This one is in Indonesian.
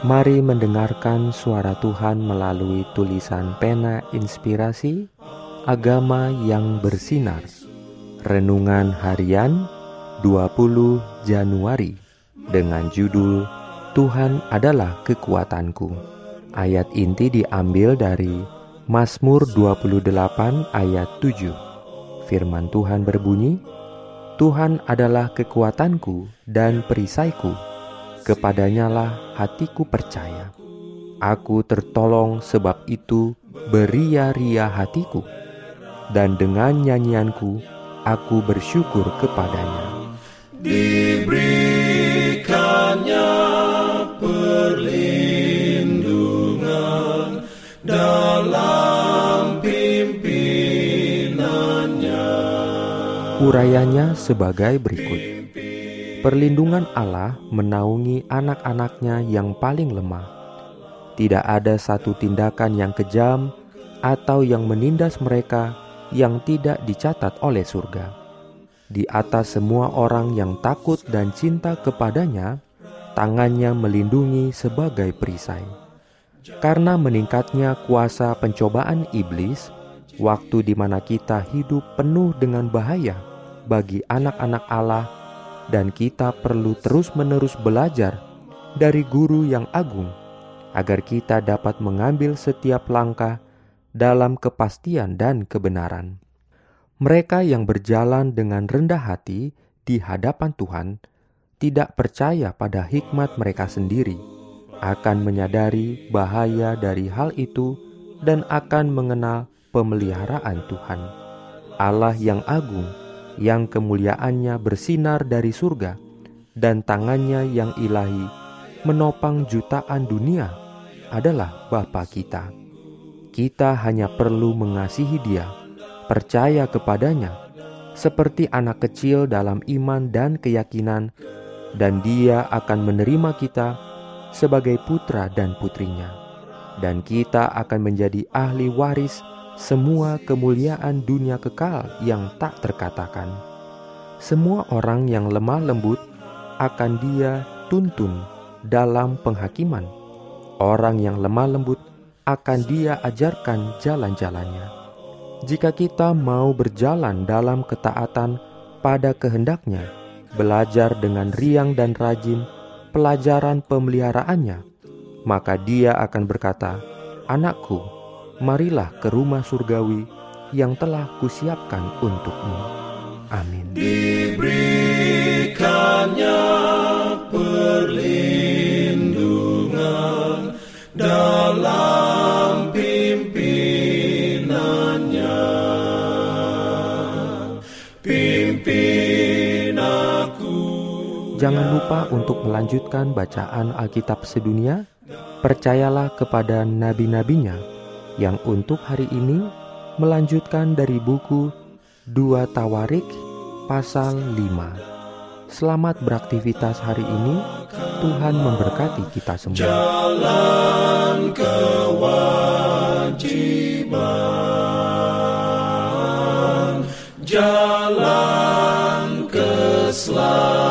Mari mendengarkan suara Tuhan melalui tulisan pena inspirasi Agama yang bersinar. Renungan harian 20 Januari Dengan judul Tuhan adalah kekuatanku Ayat inti diambil dari Mazmur 28 ayat 7 Firman Tuhan berbunyi Tuhan adalah kekuatanku dan perisaiku kepadanya lah hatiku percaya. Aku tertolong sebab itu beria-ria hatiku, dan dengan nyanyianku aku bersyukur kepadanya. Diberikannya perlindungan dalam pimpinannya. Urayanya sebagai berikut. Perlindungan Allah menaungi anak-anaknya yang paling lemah. Tidak ada satu tindakan yang kejam atau yang menindas mereka yang tidak dicatat oleh surga. Di atas semua orang yang takut dan cinta kepadanya, tangannya melindungi sebagai perisai. Karena meningkatnya kuasa pencobaan iblis, waktu di mana kita hidup penuh dengan bahaya bagi anak-anak Allah dan kita perlu terus-menerus belajar dari guru yang agung agar kita dapat mengambil setiap langkah dalam kepastian dan kebenaran. Mereka yang berjalan dengan rendah hati di hadapan Tuhan tidak percaya pada hikmat mereka sendiri, akan menyadari bahaya dari hal itu, dan akan mengenal pemeliharaan Tuhan. Allah yang agung yang kemuliaannya bersinar dari surga, dan tangannya yang ilahi menopang jutaan dunia adalah Bapa kita. Kita hanya perlu mengasihi Dia, percaya kepadanya, seperti anak kecil dalam iman dan keyakinan, dan Dia akan menerima kita sebagai putra dan putrinya, dan kita akan menjadi ahli waris semua kemuliaan dunia kekal yang tak terkatakan. Semua orang yang lemah lembut akan dia tuntun dalam penghakiman. Orang yang lemah lembut akan dia ajarkan jalan-jalannya. Jika kita mau berjalan dalam ketaatan pada kehendaknya, belajar dengan riang dan rajin pelajaran pemeliharaannya, maka dia akan berkata, "Anakku, marilah ke rumah surgawi yang telah kusiapkan untukmu. Amin. Diberikannya perlindungan dalam pimpinannya. Pimpin aku. Jangan lupa untuk melanjutkan bacaan Alkitab sedunia. Percayalah kepada nabi-nabinya yang untuk hari ini melanjutkan dari buku Dua Tawarik pasal 5. Selamat beraktivitas hari ini. Tuhan memberkati kita semua. Jalan kewajiban, jalan keselamatan.